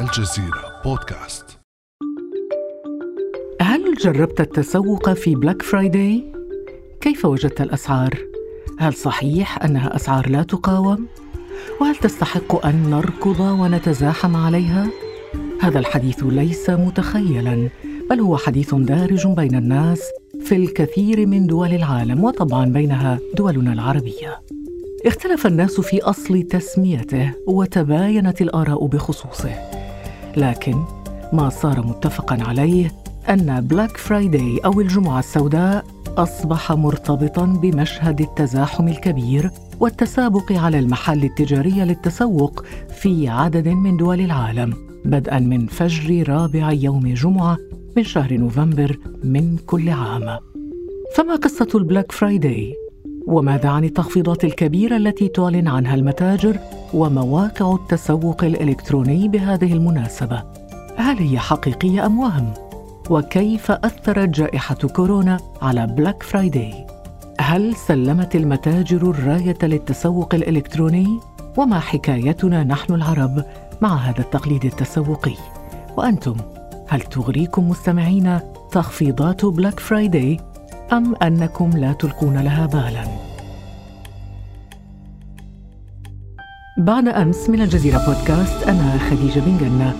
الجزيرة بودكاست هل جربت التسوق في Black Friday؟ كيف وجدت الأسعار؟ هل صحيح أنها أسعار لا تقاوم؟ وهل تستحق أن نركض ونتزاحم عليها؟ هذا الحديث ليس متخيلا بل هو حديث دارج بين الناس في الكثير من دول العالم وطبعا بينها دولنا العربية اختلف الناس في أصل تسميته وتباينت الآراء بخصوصه لكن ما صار متفقا عليه أن Black Friday أو الجمعة السوداء أصبح مرتبطا بمشهد التزاحم الكبير والتسابق على المحل التجاري للتسوق في عدد من دول العالم بدءا من فجر رابع يوم جمعة من شهر نوفمبر من كل عام. فما قصة ال Black Friday وماذا عن التخفيضات الكبيرة التي تعلن عنها المتاجر ومواقع التسوق الإلكتروني بهذه المناسبة. هل هي حقيقية أم وهم؟ وكيف أثرت جائحة كورونا على Black Friday هل سلمت المتاجر الراية للتسوق الإلكتروني؟ وما حكايتنا نحن العرب مع هذا التقليد التسوقي؟ وأنتم هل تغريكم مستمعين تخفيضات Black Friday أم أنكم لا تلقون لها بالا؟ بعد أمس من الجزيرة بودكاست أنا خديجة بن قنة.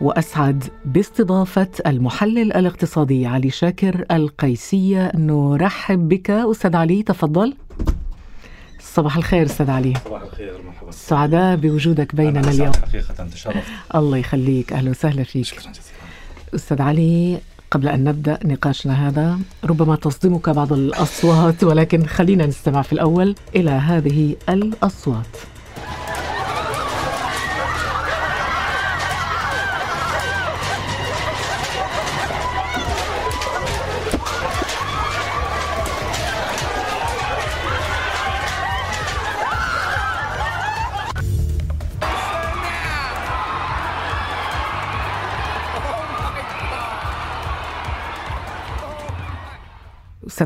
وأسعد باستضافة المحلل الاقتصادي علي شاكر القيسية نرحب بك أستاذ علي تفضل. صباح الخير أستاذ علي. صباح الخير مرحبا. سعداء بوجودك بيننا اليوم. حقيقة تشرفت الله يخليك. أهلا وسهلا فيك. شكرا جزيلا. أستاذ علي قبل أن نبدأ نقاشنا هذا ربما تصدمك بعض الأصوات ولكن خلينا نستمع في الأول إلى هذه الأصوات.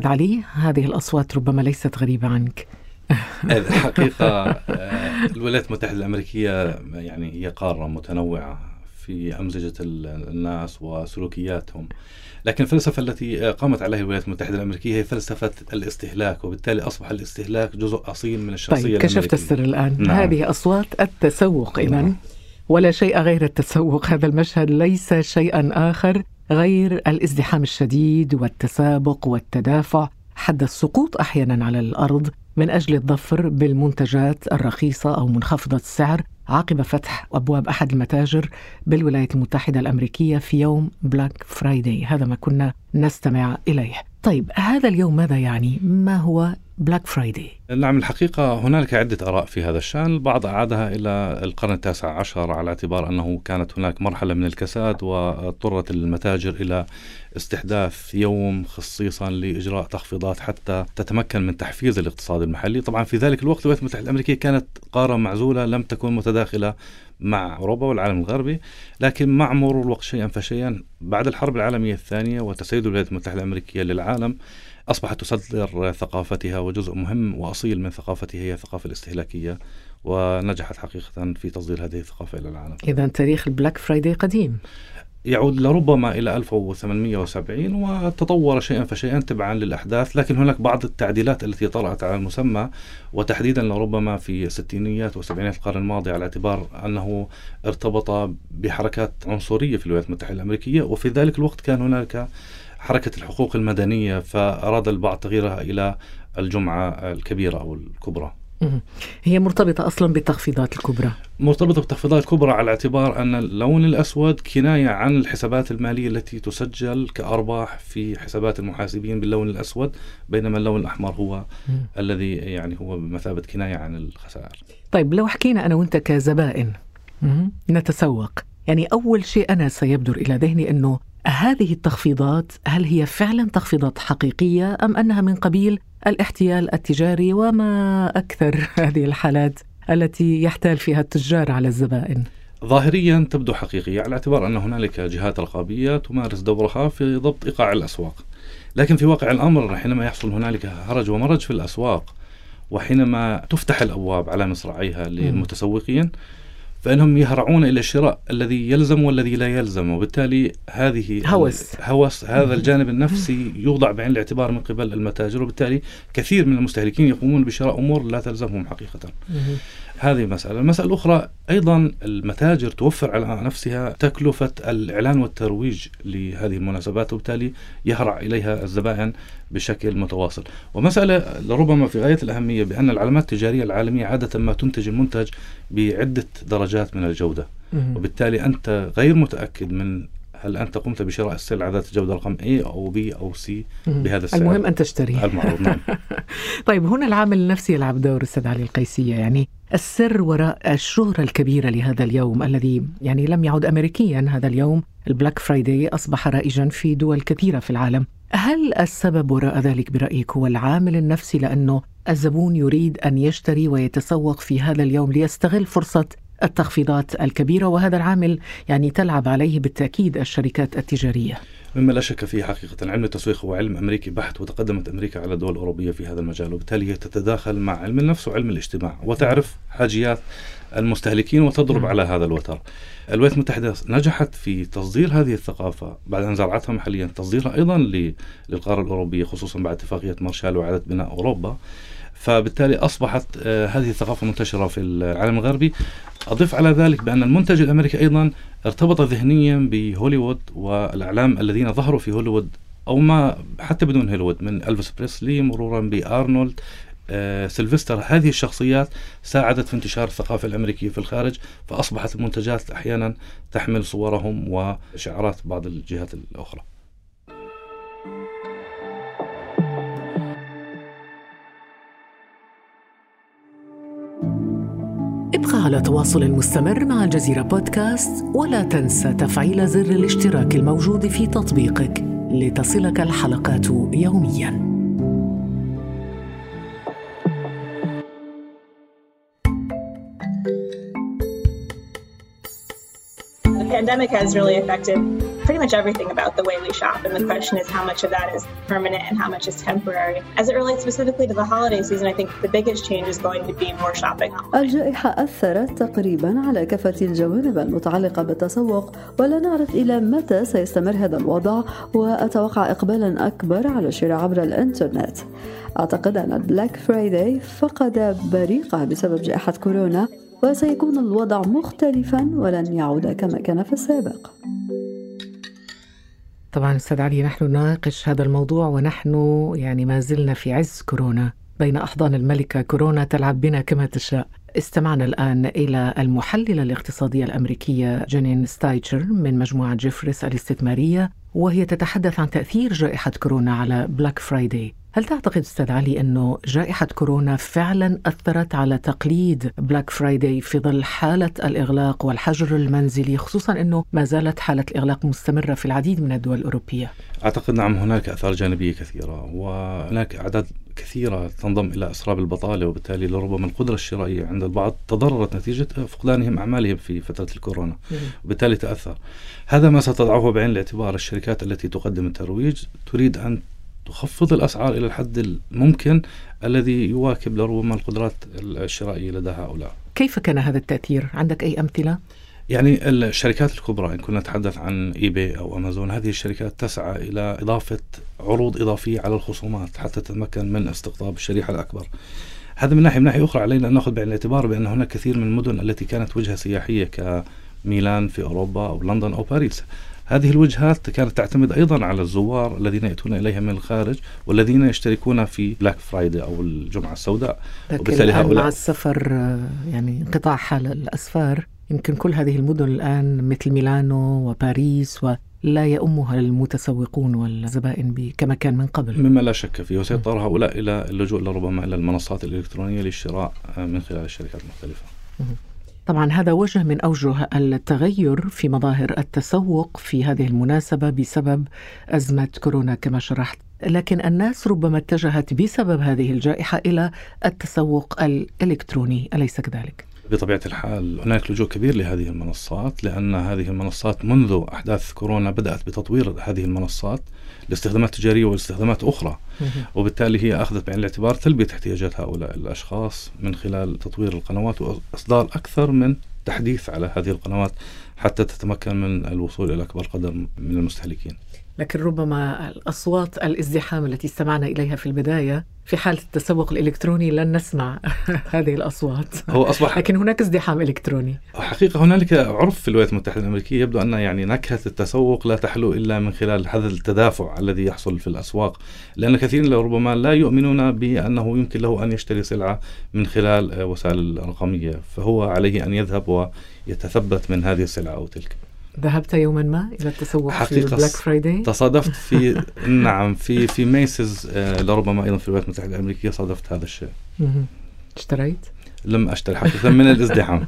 أستاذ علي هذه الأصوات ربما ليست غريبة عنك. الحقيقة آه، الولايات المتحدة الأمريكية يعني هي قارة متنوعة في أمزجة ال- الناس وسلوكياتهم. لكن الفلسفة التي آه، قامت عليها الولايات المتحدة الأمريكية هي فلسفة الاستهلاك وبالتالي أصبح الاستهلاك جزء أصيل من الشخصية طيب كشفت الأمريكية. السر الآن. نعم. هذه أصوات التسوق اذا نعم. ولا شيء غير التسوق. هذا المشهد ليس شيئا آخر. غير الازدحام الشديد والتسابق والتدافع حد السقوط أحيانا على الأرض من أجل الظفر بالمنتجات الرخيصة أو منخفضة السعر. عقب فتح أبواب أحد المتاجر بالولايات المتحدة الأمريكية في يوم Black Friday هذا ما كنا نستمع إليه. طيب هذا اليوم ماذا يعني؟ ما هو Black Friday نعم الحقيقة هنالك عدة آراء في هذا الشأن. البعض أعادها إلى القرن التاسع عشر على اعتبار أنه كانت هناك مرحلة من الكساد واضطرت المتاجر إلى استحداث يوم خصيصا لإجراء تخفيضات حتى تتمكن من تحفيز الاقتصاد المحلي. طبعا في ذلك الوقت الولايات المتحدة الأمريكية كانت قارة معزولة لم تكن متداخلة مع أوروبا والعالم الغربي لكن مع مرور الوقت شيئا فشيئا. بعد الحرب العالمية الثانية وتسيد الولايات المتحدة الأمريكية للعالم أصبحت تصدر ثقافتها وجزء مهم وأصيل من ثقافتها هي الثقافة الاستهلاكية ونجحت حقيقة في تصدير هذه الثقافة إلى العالم. اذا تاريخ ال Black Friday قديم. يعود لربما إلى 1870 وتطور شيئا فشيئا تبعا للأحداث لكن هناك بعض التعديلات التي طرأت على المسمى وتحديدا لربما في الستينيات وسبعينات القرن الماضي على اعتبار أنه ارتبط بحركات عنصرية في الولايات المتحدة الأمريكية وفي ذلك الوقت كان هناك حركة الحقوق المدنية فأراد البعض تغييرها إلى الجمعة الكبيرة أو الكبرى. هي مرتبطة أصلا بالتخفيضات الكبرى مرتبطة بالتخفيضات الكبرى على اعتبار أن اللون الأسود كناية عن الحسابات المالية التي تسجل كأرباح في حسابات المحاسبين باللون الأسود بينما اللون الأحمر هو مم. الذي يعني هو بمثابة كناية عن الخسائر طيب لو حكينا أنا وأنت كزبائن مهم. نتسوق يعني أول شيء أنا سيبدر إلى ذهني أنه هذه التخفيضات هل هي فعلا تخفيضات حقيقية أم أنها من قبيل الاحتيال التجاري وما أكثر هذه الحالات التي يحتال فيها التجار على الزبائن؟ ظاهريا تبدو حقيقية على اعتبار أن هنالك جهات رقابية تمارس دورها في ضبط إيقاع الأسواق. لكن في واقع الأمر حينما يحصل هنالك هرج ومرج في الأسواق وحينما تفتح الأبواب على مصراعيها للمتسوقين فإنهم يهرعون إلى الشراء الذي يلزم والذي لا يلزم وبالتالي هذه هوس. هوس هذا الجانب النفسي يوضع بعين الاعتبار من قبل المتاجر وبالتالي كثير من المستهلكين يقومون بشراء أمور لا تلزمهم حقيقة. هذه مسألة المسألة الأخرى أيضا المتاجر توفر على نفسها تكلفة الإعلان والترويج لهذه المناسبات وبالتالي يهرع إليها الزبائن بشكل متواصل. ومسألة لربما في غاية الأهمية بأن العلامات التجارية العالمية عادة ما تنتج المنتج بعدة درجات من الجودة. وبالتالي أنت غير متأكد من هل أنت قمت بشراء السلعة ذات الجودة رقم A أو B أو C بهذا السعر. المهم أن تشتري المعروض نعم. طيب هنا العامل النفسي يلعب دور أستاذ علي القيسية. يعني السر وراء الشهرة الكبيرة لهذا اليوم الذي يعني لم يعد أمريكيا هذا اليوم ال Black Friday أصبح رائجا في دول كثيرة في العالم. هل السبب وراء ذلك برأيك هو العامل النفسي لأنه الزبون يريد أن يشتري ويتسوق في هذا اليوم ليستغل فرصة التخفيضات الكبيرة وهذا العامل يعني تلعب عليه بالتأكيد الشركات التجارية؟ مما لا شك فيه حقيقة. علم التسويق هو علم أمريكي بحت وتقدمت أمريكا على الدول الأوروبية في هذا المجال وبالتالي هي تتداخل مع علم النفس وعلم الاجتماع. وتعرف حاجيات المستهلكين وتضرب. على هذا الوتر. الولايات المتحدة نجحت في تصدير هذه الثقافة بعد أن زرعتها محليا تصديرها أيضا للقارة الأوروبية خصوصا بعد اتفاقية مارشال وإعادة بناء أوروبا. فبالتالي أصبحت آه، هذه الثقافة منتشرة في العالم الغربي. أضيف على ذلك بأن المنتج الأمريكي أيضا ارتبط ذهنيا بهوليوود والأعلام الذين ظهروا في هوليوود أو ما حتى بدون هوليوود من ألفيس بريسلي مرورا بأرنولد آه سيلفستر. هذه الشخصيات ساعدت في انتشار الثقافة الأمريكية في الخارج فأصبحت المنتجات أحيانا تحمل صورهم وشعارات بعض الجهات الأخرى. ابقى على تواصل مستمر مع الجزيرة بودكاست ولا تنسى تفعيل زر الاشتراك الموجود في تطبيقك لتصلك الحلقات يومياً. pandemic has really affected pretty much everything about the way we shop. And the question is how much of that is permanent and how much is temporary. As it relates specifically to the holiday season, I think the biggest change is going to be more shopping الجائحة أثرت تقريبا على كافة الجوانب المتعلقة بالتسوق ولا نعرف إلى متى سيستمر هذا الوضع وأتوقع إقبالا أكبر على الشراء عبر الإنترنت. أعتقد أن ال Black Friday فقد بريقة بسبب جائحة كورونا وسيكون الوضع مختلفا ولن يعود كما كان في السابق طبعا أستاذ علي نحن نناقش هذا الموضوع ونحن يعني ما زلنا في عز كورونا بين أحضان الملكة. كورونا تلعب بنا كما تشاء. استمعنا الآن إلى المحللة الاقتصادية الأمريكية جينين ستايتشر من مجموعة جيفريس الاستثمارية وهي تتحدث عن تأثير جائحة كورونا على Black Friday هل تعتقد أستاذ علي أنه جائحة كورونا فعلا أثرت على تقليد Black Friday في ظل حالة الإغلاق والحجر المنزلي خصوصا أنه ما زالت حالة الإغلاق مستمرة في العديد من الدول الأوروبية؟ أعتقد نعم هناك آثار جانبية كثيرة وهناك أعداد كثيرة تنضم إلى أسراب البطالة وبالتالي لربما القدرة الشرائية عند البعض تضررت نتيجة فقدانهم أعمالهم في فترة الكورونا وبالتالي تأثر. هذا ما ستضعه بعين الاعتبار الشركات التي تقدم الترويج تريد أن تخفض الأسعار إلى الحد الممكن الذي يواكب لربما القدرات الشرائية لدى هؤلاء كيف كان هذا التأثير؟ عندك أي أمثلة؟ يعني الشركات الكبرى إن كنا نتحدث عن إي باي أو أمازون هذه الشركات تسعى إلى إضافة عروض إضافية على الخصومات حتى تتمكن من استقطاب الشريحة الأكبر هذا من ناحية من ناحية أخرى علينا أن نأخذ بعين الاعتبار بأن هناك كثير من المدن التي كانت وجهة سياحية كميلان في أوروبا أو لندن أو باريس هذه الوجهات كانت تعتمد أيضا على الزوار الذين يأتون إليها من الخارج والذين يشتركون في Black Friday أو الجمعة السوداء. وبالتالي هؤلاء مع السفر يعني انقطاع حال الأسفار يمكن كل هذه المدن الآن مثل ميلانو وباريس و لا يؤمها المتسوقون والزبائن كما كان من قبل. مما لا شك فيه وسيضطر هؤلاء إلى اللجوء لربما إلى المنصات الإلكترونية للشراء من خلال الشركات المختلفة. طبعا هذا وجه من أوجه التغير في مظاهر التسوق في هذه المناسبة بسبب أزمة كورونا كما شرحت. لكن الناس ربما اتجهت بسبب هذه الجائحة إلى التسوق الإلكتروني أليس كذلك؟ بطبيعة الحال هناك لجوء كبير لهذه المنصات لأن هذه المنصات منذ أحداث كورونا بدأت بتطوير هذه المنصات. لاستخدامات تجارية واستخدامات أخرى. وبالتالي هي أخذت بعين الاعتبار تلبية احتياجات هؤلاء الأشخاص من خلال تطوير القنوات وإصدار أكثر من تحديث على هذه القنوات حتى تتمكن من الوصول إلى أكبر قدر من المستهلكين. لكن ربما الأصوات الازدحام التي استمعنا إليها في البداية في حالة التسوق الإلكتروني لن نسمع هذه الأصوات. هو أصبح لكن هناك ازدحام إلكتروني. حقيقة هنالك عرف في الولايات المتحدة الأمريكية يبدو أن يعني نكهة التسوق لا تحلو إلا من خلال هذا التدافع الذي يحصل في الأسواق. لأن كثيرا ربما لا يؤمنون بأنه يمكن له أن يشتري سلعة من خلال وسائل الرقمية فهو عليه أن يذهب ويتثبت من هذه السلعة أو تلك. ذهبت يوما ما إلى التسوق حقيقة في Black Friday؟ تصادفت في نعم في في ميسيز آه لربما أيضا في الولايات المتحدة الأمريكية صادفت هذا الشيء. اشتريت؟ لم أشتري حقيقة من الازدحام.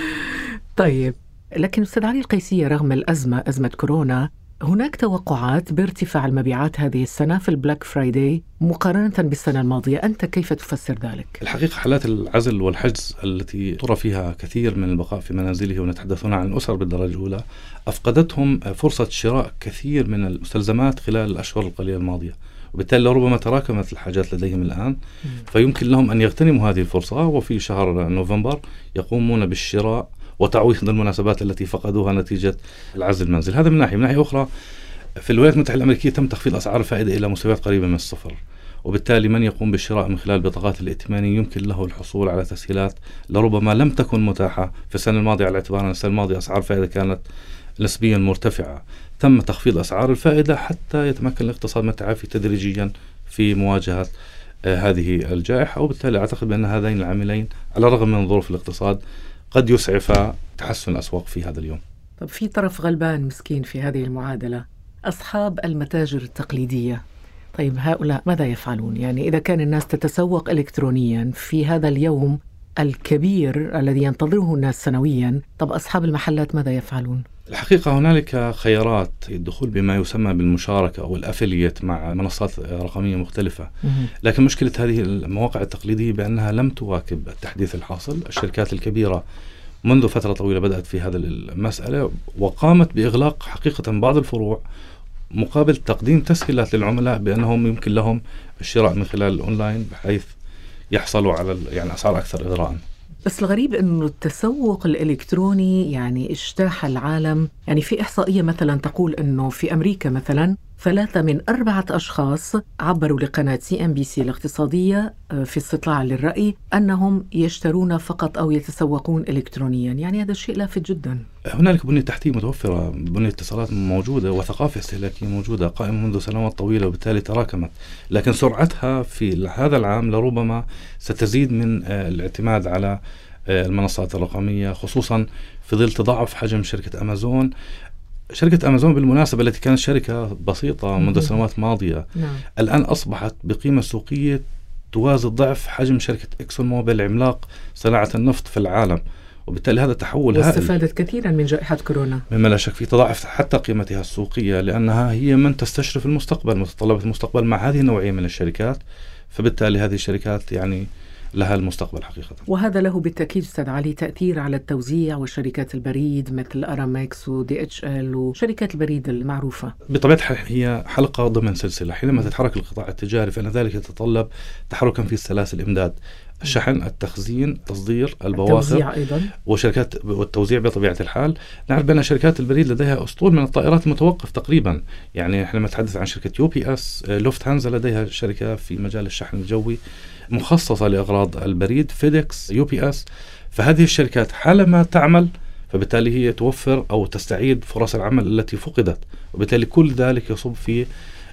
طيب لكن أستاذ علي القيسية رغم الأزمة أزمة كورونا هناك توقعات بارتفاع المبيعات هذه السنة في ال Black Friday مقارنة بالسنة الماضية؟ أنت كيف تفسر ذلك؟ الحقيقة حالات العزل والحجز التي ترى فيها كثير من البقاء في منازله ونتحدث هنا عن الأسر بالدرجة الأولى أفقدتهم فرصة شراء كثير من المستلزمات خلال الأشهر القليلة الماضية. وبالتالي لربما تراكمت الحاجات لديهم الآن. فيمكن لهم أن يغتنموا هذه الفرصة وفي شهر نوفمبر يقومون بالشراء وتعويض المناسبات التي فقدوها نتيجة العزل المنزل هذا من ناحية. من ناحية أخرى في الولايات المتحدة الأمريكية تم تخفيض أسعار الفائدة إلى مستويات قريبة من الصفر وبالتالي من يقوم بالشراء من خلال البطاقات الائتمانية يمكن له الحصول على تسهيلات لربما لم تكن متاحة في السنة الماضية على اعتبار أن السنة الماضية أسعار الفائدة كانت نسبيا مرتفعة. تم تخفيض أسعار الفائدة حتى يتمكن الاقتصاد من التعافي تدريجيا في مواجهة آه، هذه الجائحة وبالتالي أعتقد بأن هذين العاملين على الرغم من ظروف الاقتصاد قد يسعف تحسن الأسواق في هذا اليوم طب في طرف غلبان مسكين في هذه المعادلة أصحاب المتاجر التقليدية طيب هؤلاء ماذا يفعلون؟ يعني إذا كان الناس تتسوق إلكترونيا في هذا اليوم الكبير الذي ينتظره الناس سنويا طب أصحاب المحلات ماذا يفعلون؟ الحقيقة هنالك خيارات الدخول بما يسمى بالمشاركة أو الأفليت مع منصات رقمية مختلفة. لكن مشكلة هذه المواقع التقليدية بأنها لم تواكب التحديث الحاصل. الشركات الكبيرة منذ فترة طويلة بدأت في هذا المسألة وقامت بإغلاق حقيقة بعض الفروع مقابل تقديم تسهيلات للعملاء بأنهم يمكن لهم الشراء من خلال الأونلاين بحيث يحصلوا على يعني أسعار أكثر إغراءً. بس الغريب إنه التسوق الإلكتروني يعني اجتاح العالم، يعني في إحصائية مثلا تقول إنه في أمريكا مثلا ثلاثة من أربعة أشخاص عبروا لقناة CNBC الاقتصادية آه، في استطلاع للرأي أنهم يشترون فقط أو يتسوقون إلكترونيا. يعني هذا شيء لافت جدا. هنالك بنية تحتية متوفرة بنية اتصالات موجودة وثقافة استهلاكية موجودة قائمة منذ سنوات طويلة وبالتالي تراكمت. لكن سرعتها في هذا العام لربما ستزيد من آه، الاعتماد على آه، المنصات الرقمية خصوصا في ظل تضاعف حجم شركة أمازون. شركة أمازون بالمناسبة التي كانت شركة بسيطة منذ سنوات ماضية نعم. الآن أصبحت بقيمة سوقية توازي ضعف حجم شركة إكسون موبيل عملاق صناعة النفط في العالم. وبالتالي هذا تحول هائل. واستفادت كثيرا من جائحة كورونا. مما لا شك في تضاعف حتى قيمتها السوقية لأنها هي من تستشرف المستقبل متطلبات المستقبل مع هذه النوعية من الشركات فبالتالي هذه الشركات يعني لها المستقبل حقيقة. وهذا له بالتأكيد أستاذ علي تأثير على التوزيع وشركات البريد مثل أرامكس ودي اتش ال وشركات البريد المعروفة. بطبيعة الحال هي حلقة ضمن سلسلة. حينما تتحرك القطاع التجاري فإن ذلك يتطلب تحركا في سلاسل الإمداد. الشحن التخزين التصدير البواخر التوزيع أيضا. وشركات والتوزيع بطبيعة الحال. نعرف بأن شركات البريد لديها أسطول من الطائرات المتوقف تقريبا. يعني إحنا نتحدث عن شركة UPS لوفت هانزا لديها شركة في مجال الشحن الجوي مخصصة لأغراض البريد فيدكس UPS. فهذه الشركات حالما تعمل فبالتالي هي توفر أو تستعيد فرص العمل التي فقدت. وبالتالي كل ذلك يصب في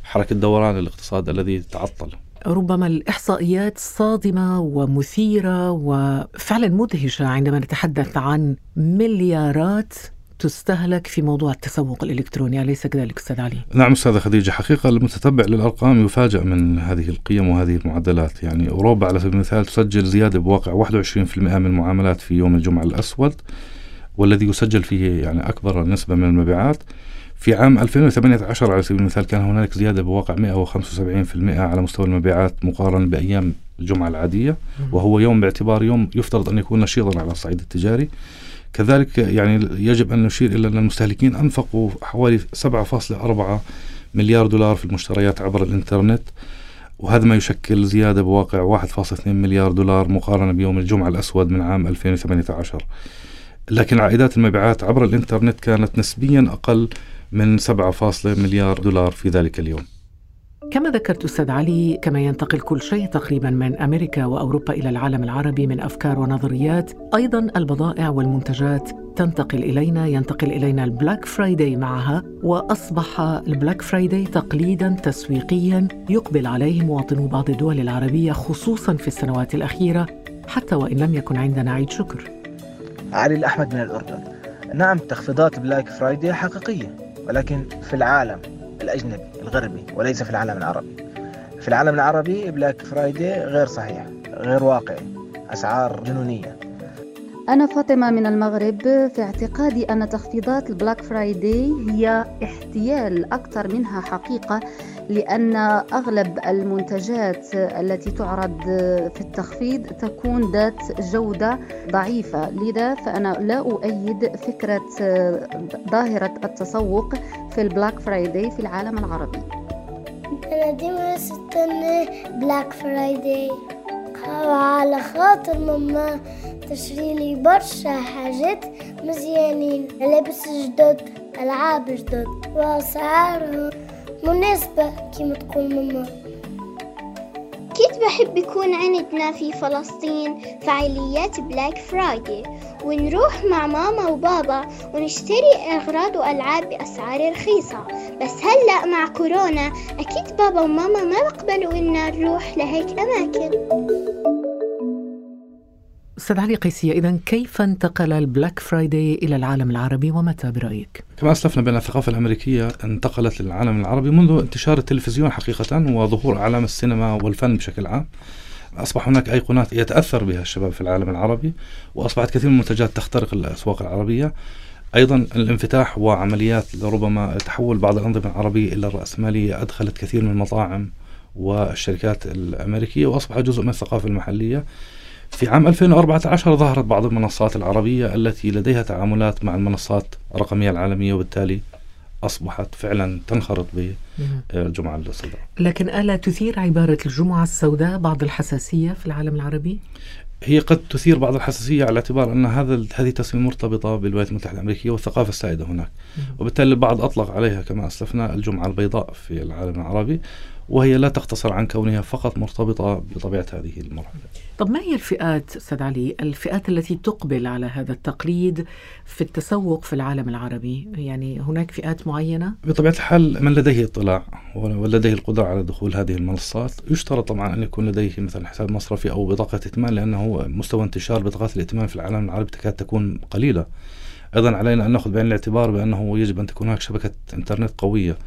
حركة دوران الاقتصاد الذي تعطل. ربما الإحصائيات صادمة ومثيرة وفعلا مدهشة عندما نتحدث عن مليارات تستهلك في موضوع التسوق الإلكتروني. أليس كذلك أستاذ علي؟ نعم أستاذة خديجة. حقيقة المتتبع للأرقام يفاجأ من هذه القيم وهذه المعدلات. يعني أوروبا على سبيل المثال تسجل زيادة بواقع 21% من المعاملات في يوم الجمعة الأسود والذي يسجل فيه يعني أكبر نسبة من المبيعات. في عام 2018 على سبيل المثال كان هنالك زيادة بواقع 175% على مستوى المبيعات مقارنة بأيام الجمعة العادية وهو يوم باعتبار يوم يفترض أن يكون نشيطا على الصعيد التجاري. كذلك يعني يجب أن نشير إلى أن المستهلكين أنفقوا حوالي 7.4 مليار دولار في المشتريات عبر الإنترنت وهذا ما يشكل زيادة بواقع 1.2 مليار دولار مقارنة بيوم الجمعة الأسود من عام 2018 لكن عائدات المبيعات عبر الإنترنت كانت نسبيا أقل من 7 مليار دولار في ذلك اليوم كما ذكرت أستاذ علي كما ينتقل كل شيء تقريبا من أمريكا وأوروبا إلى العالم العربي من أفكار ونظريات أيضا البضائع والمنتجات تنتقل إلينا ينتقل إلينا ال Black Friday معها وأصبح ال Black Friday تقليدا تسويقيا يقبل عليه مواطنو بعض الدول العربية خصوصا في السنوات الأخيرة حتى وإن لم يكن عندنا عيد شكر. علي الأحمد من الأردن. نعم تخفيضات Black Friday حقيقية ولكن في العالم الأجنبي الغربي وليس في العالم العربي. في العالم العربي Black Friday غير صحيح غير واقعي أسعار جنونية. أنا فاطمة من المغرب في اعتقادي أن تخفيضات ال Black Friday هي احتيال أكثر منها حقيقة لأن أغلب المنتجات التي تعرض في التخفيض تكون ذات جودة ضعيفة لذا فأنا لا أؤيد فكرة ظاهرة التسوق في ال Black Friday في العالم العربي. أنا ديما نستنى Black Friday. على خاطر ماما تشري لي برشا حاجات مزيانين لبس جدد ألعاب جدد وأسعارهم مناسبة كما تقول ماما. أكيد بحب يكون عندنا في فلسطين فعاليات Black Friday ونروح مع ماما وبابا ونشتري أغراض وألعاب بأسعار رخيصة. بس هلأ مع كورونا أكيد بابا وماما ما بقبلوا إنا نروح لهيك أماكن. أستاذ علي قيسية إذا كيف انتقل ال Black Friday إلى العالم العربي ومتى برأيك؟ كما أسلفنا بأن الثقافة الأمريكية انتقلت للعالم العربي منذ انتشار التلفزيون حقيقة وظهور أعلام السينما والفن بشكل عام. أصبح هناك أيقونات يتأثر بها الشباب في العالم العربي وأصبحت كثير من المنتجات تخترق الأسواق العربية. أيضا الانفتاح وعمليات ربما تحول بعض الأنظمة العربية إلى الراسماليه أدخلت كثير من المطاعم والشركات الأمريكية وأصبح جزء من الثقافة المحلية. في عام 2014 ظهرت بعض المنصات العربية التي لديها تعاملات مع المنصات الرقمية العالمية وبالتالي أصبحت فعلا تنخرط بالجمعة السوداء. لكن ألا تثير عبارة الجمعة السوداء بعض الحساسية في العالم العربي؟ هي قد تثير بعض الحساسية على اعتبار أن هذا هذه تسمية مرتبطة بالولايات المتحدة الأمريكية والثقافة السائدة هناك. وبالتالي البعض أطلق عليها كما أسلفنا الجمعة البيضاء في العالم العربي. وهي لا تقتصر عن كونها فقط مرتبطة بطبيعة هذه المرحلة. طب ما هي الفئات أستاذ علي؟ الفئات التي تقبل على هذا التقليد في التسوق في العالم العربي؟ يعني هناك فئات معينة؟ بطبيعة الحال من لديه اطلاع ولديه القدرة على دخول هذه المنصات. يشترط طبعا أن يكون لديه مثلا حساب مصرفي أو بطاقة ائتمان لأنه مستوى انتشار بطاقات الائتمان في العالم العربي تكاد تكون قليلة. أيضا علينا أن نأخذ بعين الاعتبار بأنه يجب أن تكون هناك شبكة إنترنت قوية.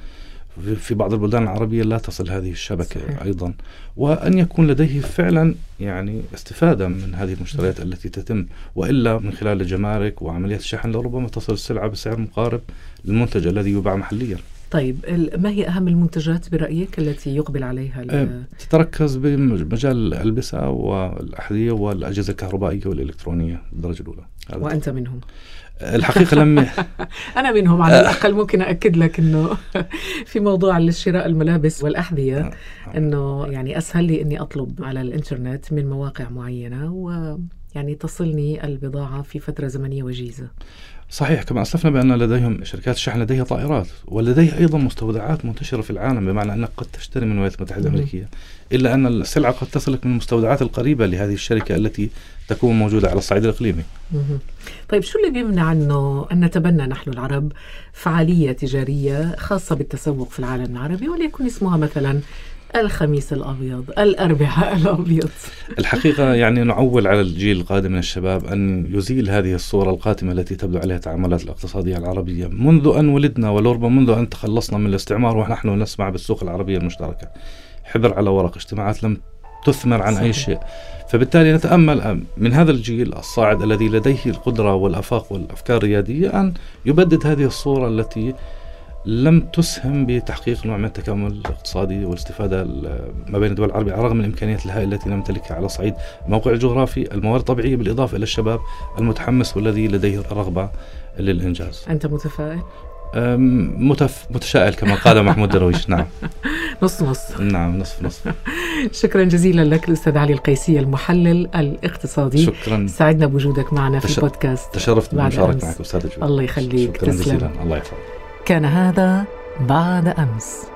في بعض البلدان العربية لا تصل هذه الشبكة صحيح. أيضا. وأن يكون لديه فعلا يعني استفادة من هذه المشتريات التي تتم. وإلا من خلال الجمارك وعمليات الشحن لربما تصل السلعة بسعر مقارب للمنتج الذي يباع محليا. طيب ما هي أهم المنتجات برأيك التي يقبل عليها أه، تتركز بمجال الألبسة والأحذية والأجهزة الكهربائية والإلكترونية الدرجة الأولى. وأنت منهم. الحقيقة لم أنا منهم على الأقل ممكن أكد لك أنه في موضوع الشراء الملابس والأحذية آه، آه. أنه يعني أسهل لي أني أطلب على الإنترنت من مواقع معينة ويعني تصلني البضاعة في فترة زمنية وجيزة. صحيح كما أسلفنا بأن لديهم شركات الشحن لديها طائرات ولديها أيضا مستودعات منتشرة في العالم بمعنى أنك قد تشتري من الولايات المتحدة الأمريكية. إلا أن السلعة قد تصلك من المستودعات القريبة لهذه الشركة التي تكون موجودة على الصعيد الإقليمي. طيب شو اللي بيمنع أنه أن نتبنى نحن العرب فعالية تجارية خاصة بالتسوق في العالم العربي وليكن اسمها مثلا الخميس الأبيض الأربعاء الأبيض. الحقيقة يعني نعول على الجيل القادم من الشباب أن يزيل هذه الصورة القاتمة التي تبدو عليها التعاملات الاقتصادية العربية منذ أن ولدنا ولربما منذ أن تخلصنا من الاستعمار ونحن نسمع بالسوق العربية المشتركة. حبر على ورق اجتماعات لم تثمر عن صحيح. أي شيء. فبالتالي نتأمل من هذا الجيل الصاعد الذي لديه القدرة والأفاق والأفكار الريادية أن يبدد هذه الصورة التي لم تسهم بتحقيق نوع من التكامل الاقتصادي والاستفادة ما بين الدول العربية على الرغم من الإمكانيات الهائلة التي نمتلكها على صعيد الموقع الجغرافي، الموارد الطبيعيه بالإضافة إلى الشباب المتحمس والذي لديه الرغبة للإنجاز. أنت متفائل؟ متف... متشائل كما قال محمود درويش. نعم. نص نص. نعم نصف نصف شكرا جزيلا لك الأستاذ علي القيسي المحلل الاقتصادي. شكرا. سعدنا بوجودك معنا في تش... البودكاست. تشرفت بالمشاركة معك أستاذ الله يخليك. شكرا تسلم. جزيلا. الله يحفظك. كان هذا بعد أمس.